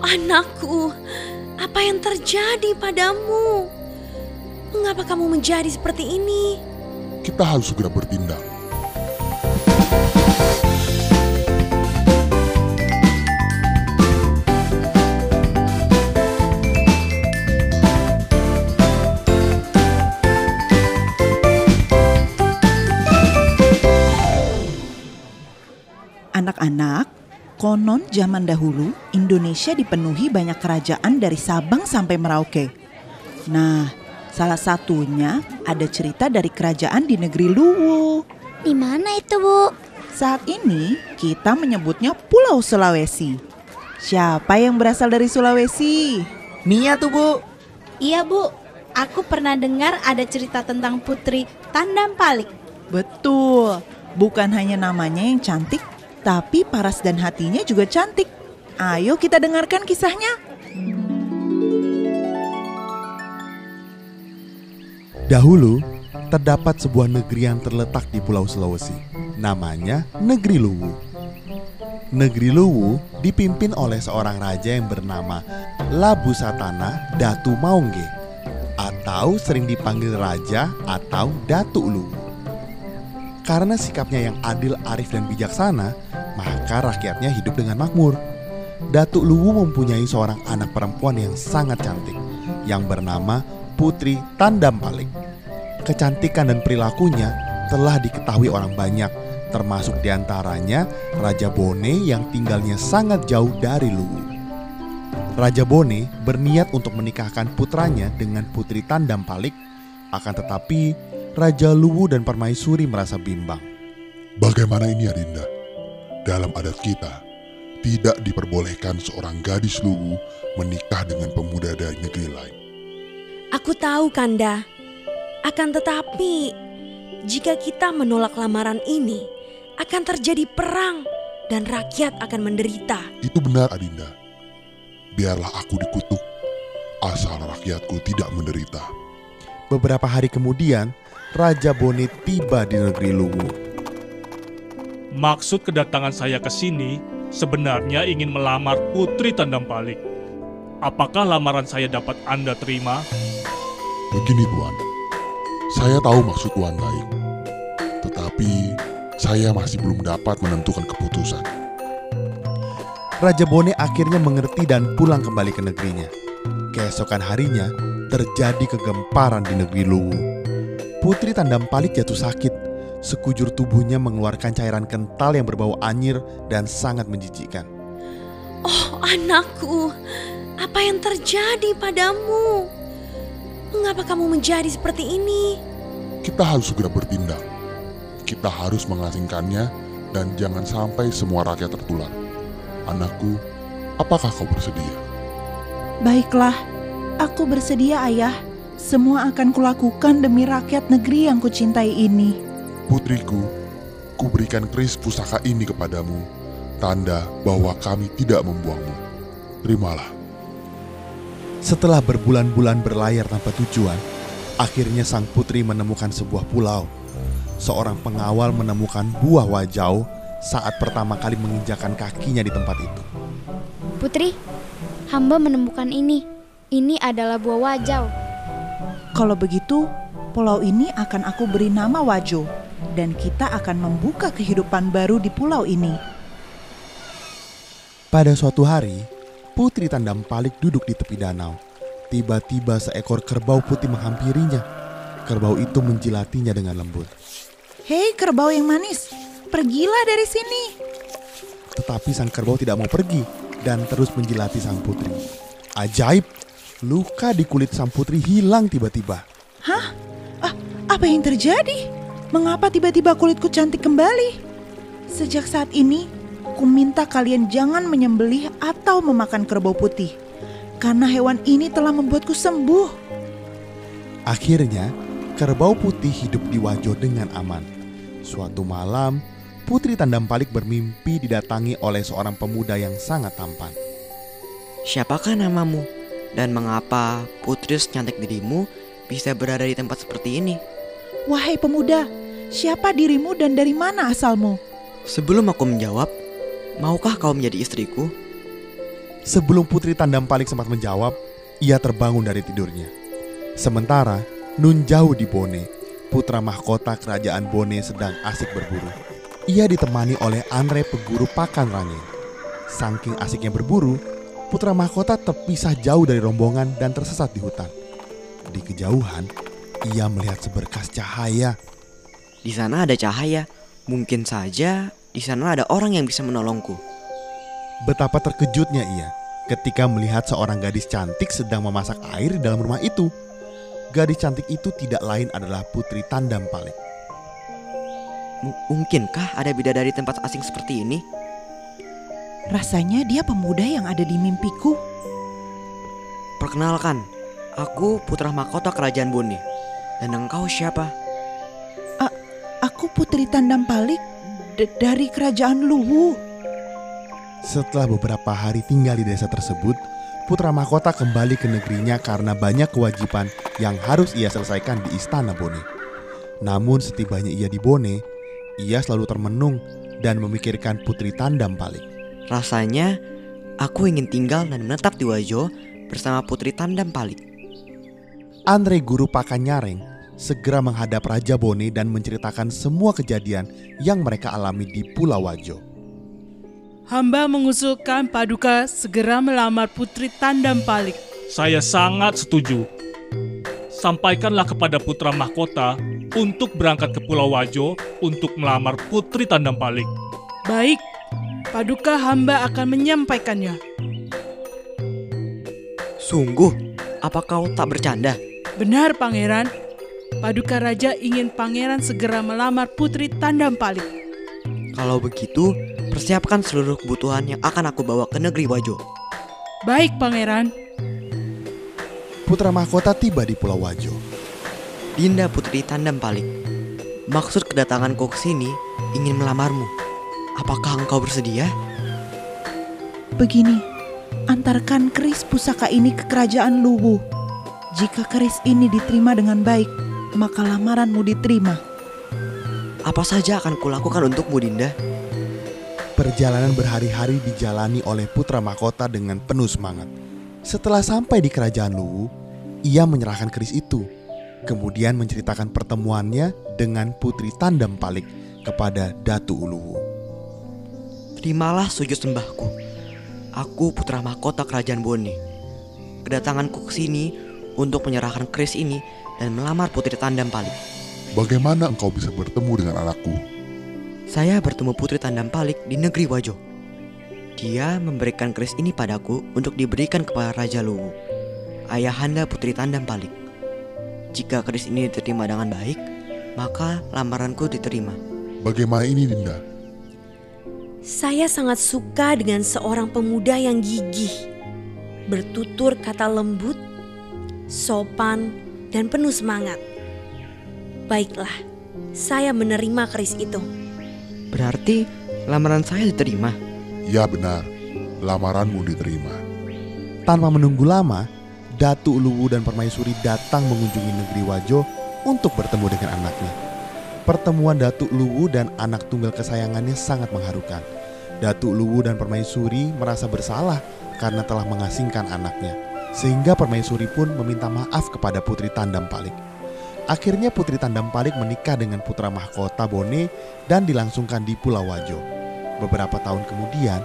anakku, apa yang terjadi padamu? Mengapa kamu menjadi seperti ini? Kita harus segera bertindak. Anak-anak, konon zaman dahulu Indonesia dipenuhi banyak kerajaan dari Sabang sampai Merauke. Nah, salah satunya ada cerita dari kerajaan di negeri Luwu. Di mana itu, Bu? Saat ini kita menyebutnya Pulau Sulawesi. Siapa yang berasal dari Sulawesi? Mia tuh bu. Iya bu, aku pernah dengar ada cerita tentang Putri Tandam Palik. Betul, bukan hanya namanya yang cantik, tapi paras dan hatinya juga cantik. Ayo kita dengarkan kisahnya. Dahulu, terdapat sebuah negeri yang terletak di Pulau Sulawesi. Namanya Negeri Luwu. Negeri Luwu dipimpin oleh seorang raja yang bernama Labu Satana Datu Maungge atau sering dipanggil raja atau Datu Luwu. Karena sikapnya yang adil, arif dan bijaksana, maka rakyatnya hidup dengan makmur. Datuk Luwu mempunyai seorang anak perempuan yang sangat cantik yang bernama Putri Tandam Palik. Kecantikan dan perilakunya telah diketahui orang banyak, termasuk di antaranya Raja Bone yang tinggalnya sangat jauh dari Luwu. Raja Bone berniat untuk menikahkan putranya dengan Putri Tandam Palik, akan tetapi Raja Luwu dan Permaisuri merasa bimbang. Bagaimana ini Adinda? Dalam adat kita, tidak diperbolehkan seorang gadis Luwu menikah dengan pemuda dari negeri lain. Aku tahu, Kanda. Akan tetapi, jika kita menolak lamaran ini, akan terjadi perang dan rakyat akan menderita. Itu benar Adinda. Biarlah aku dikutuk, asal rakyatku tidak menderita. Beberapa hari kemudian, Raja Bone tiba di negeri Luwu. Maksud kedatangan saya ke sini sebenarnya ingin melamar Putri Tandam Palik. Apakah lamaran saya dapat Anda terima? Begini Tuan, saya tahu maksud Tuan baik. Tetapi saya masih belum dapat menentukan keputusan. Raja Bone akhirnya mengerti dan pulang kembali ke negerinya. Keesokan harinya, terjadi kegemparan di negeri Luwu. Putri Tandam Palik jatuh sakit. Sekujur tubuhnya mengeluarkan cairan kental yang berbau anyir dan sangat menjijikkan. Oh, anakku, apa yang terjadi padamu? Mengapa kamu menjadi seperti ini? Kita harus segera bertindak. Kita harus mengasingkannya dan jangan sampai semua rakyat tertular. Anakku, apakah kau bersedia? Baiklah, aku bersedia ayah. Semua akan kulakukan demi rakyat negeri yang kucintai ini. Putriku, kuberikan keris pusaka ini kepadamu, tanda bahwa kami tidak membuangmu. Terimalah. Setelah berbulan-bulan berlayar tanpa tujuan, akhirnya sang putri menemukan sebuah pulau. Seorang pengawal menemukan buah wajau saat pertama kali menginjakan kakinya di tempat itu. Putri, hamba menemukan ini. Ini adalah buah wajau. Kalau begitu, pulau ini akan aku beri nama Wajo dan kita akan membuka kehidupan baru di pulau ini. Pada suatu hari, Putri Tandam Palik duduk di tepi danau. Tiba-tiba seekor kerbau putih menghampirinya. Kerbau itu menjilatinya dengan lembut. Hei kerbau yang manis, pergilah dari sini. Tetapi sang kerbau tidak mau pergi dan terus menjilati sang putri. Ajaib, luka di kulit sang putri hilang tiba-tiba. Hah? Ah, apa yang terjadi? Mengapa tiba-tiba kulitku cantik kembali? Sejak saat ini, ku minta kalian jangan menyembelih atau memakan kerbau putih. Karena hewan ini telah membuatku sembuh. Akhirnya, kerbau putih hidup di Wajo dengan aman. Suatu malam, Putri Tandam Palik bermimpi didatangi oleh seorang pemuda yang sangat tampan. Siapakah namamu? Dan mengapa putri secantik dirimu bisa berada di tempat seperti ini? Wahai pemuda, siapa dirimu dan dari mana asalmu? Sebelum aku menjawab, maukah kau menjadi istriku? Sebelum Putri Tandam Palik sempat menjawab, ia terbangun dari tidurnya. Sementara Nun jauh di Bone, putra mahkota kerajaan Bone sedang asik berburu. Ia ditemani oleh Andre peguru pakan rangi. Saking asiknya berburu, putra mahkota terpisah jauh dari rombongan dan tersesat di hutan. Di kejauhan, ia melihat seberkas cahaya. Di sana ada cahaya. Mungkin saja di sana ada orang yang bisa menolongku. Betapa terkejutnya ia ketika melihat seorang gadis cantik sedang memasak air di dalam rumah itu. Gadis cantik itu tidak lain adalah Putri Tandam Palik. M- mungkinkah ada bidadari tempat asing seperti ini? Rasanya dia pemuda yang ada di mimpiku. Perkenalkan, aku putra mahkota kerajaan Bone. Dan engkau siapa? Aku Putri Tandam Palik dari kerajaan Luwu. Setelah beberapa hari tinggal di desa tersebut, putra mahkota kembali ke negerinya karena banyak kewajiban yang harus ia selesaikan di istana Bone. Namun setibanya ia di Bone, ia selalu termenung dan memikirkan Putri Tandam Palik. Rasanya aku ingin tinggal dan menetap di Wajo bersama putri Tandam Palik. Andre guru pakan nyareng segera menghadap Raja Bone dan menceritakan semua kejadian yang mereka alami di Pulau Wajo. Hamba mengusulkan Paduka segera melamar Putri Tandam Palik. Saya sangat setuju. Sampaikanlah kepada putra mahkota untuk berangkat ke Pulau Wajo untuk melamar Putri Tandam Palik. Baik, Paduka hamba akan menyampaikannya. Sungguh, apa kau tak bercanda? Benar, Pangeran. Paduka Raja ingin Pangeran segera melamar Putri Tandam Palik. Kalau begitu, persiapkan seluruh kebutuhan yang akan aku bawa ke negeri Wajo. Baik, Pangeran. Putra mahkota tiba di Pulau Wajo. Dinda Putri Tandam Palik. Maksud kedatanganku ke sini ingin melamarmu. Apakah engkau bersedia? Begini, antarkan keris pusaka ini ke kerajaan Luwu. Jika keris ini diterima dengan baik, maka lamaranmu diterima. Apa saja akan kulakukan untukmu, Dinda? Perjalanan berhari-hari dijalani oleh putra mahkota dengan penuh semangat. Setelah sampai di kerajaan Luwu, ia menyerahkan keris itu. Kemudian menceritakan pertemuannya dengan putri Tandam Palik kepada Datu Uluwu. Terimalah sujud sembahku. Aku putra mahkota kerajaan Bone. Kedatanganku ke sini untuk menyerahkan keris ini dan melamar putri Tandam Palik. Bagaimana engkau bisa bertemu dengan anakku? Saya bertemu putri Tandam Palik di negeri Wajo. Dia memberikan keris ini padaku untuk diberikan kepada Raja Luwu, ayahanda putri Tandam Palik. Jika keris ini diterima dengan baik, maka lamaranku diterima. Bagaimana ini Dinda? Saya sangat suka dengan seorang pemuda yang gigih, bertutur kata lembut, sopan, dan penuh semangat. Baiklah, saya menerima keris itu. Berarti lamaran saya diterima. Ya benar, lamaranmu diterima. Tanpa menunggu lama, Datu Uluwu dan Permaisuri datang mengunjungi negeri Wajo untuk bertemu dengan anaknya. Pertemuan Datu Uluwu dan anak tunggal kesayangannya sangat mengharukan. Datu Uluwu dan Permaisuri merasa bersalah karena telah mengasingkan anaknya. Sehingga Permaisuri pun meminta maaf kepada Putri Tandam Palik. Akhirnya Putri Tandam Palik menikah dengan putra mahkota Bone dan dilangsungkan di Pulau Wajo. Beberapa tahun kemudian,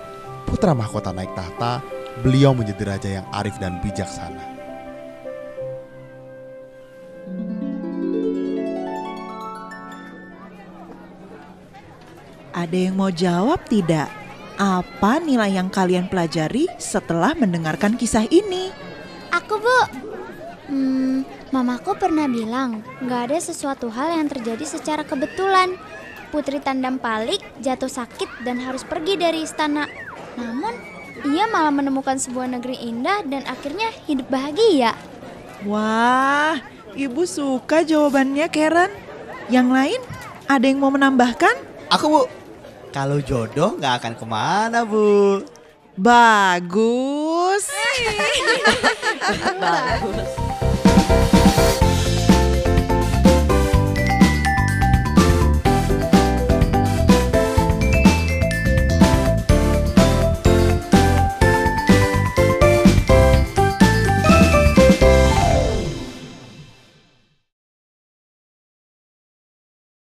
putra mahkota naik tahta, beliau menjadi raja yang arif dan bijaksana. Ada yang mau jawab tidak? Apa nilai yang kalian pelajari setelah mendengarkan kisah ini? Aku, Bu. Hmm, mamaku pernah bilang, nggak ada sesuatu hal yang terjadi secara kebetulan. Putri Tandam Palik jatuh sakit dan harus pergi dari istana. Namun, ia malah menemukan sebuah negeri indah dan akhirnya hidup bahagia. Wah, ibu suka jawabannya Karen. Yang lain, ada yang mau menambahkan? Aku bu, kalau jodoh nggak akan ke mana bu. Bagus. Bagus.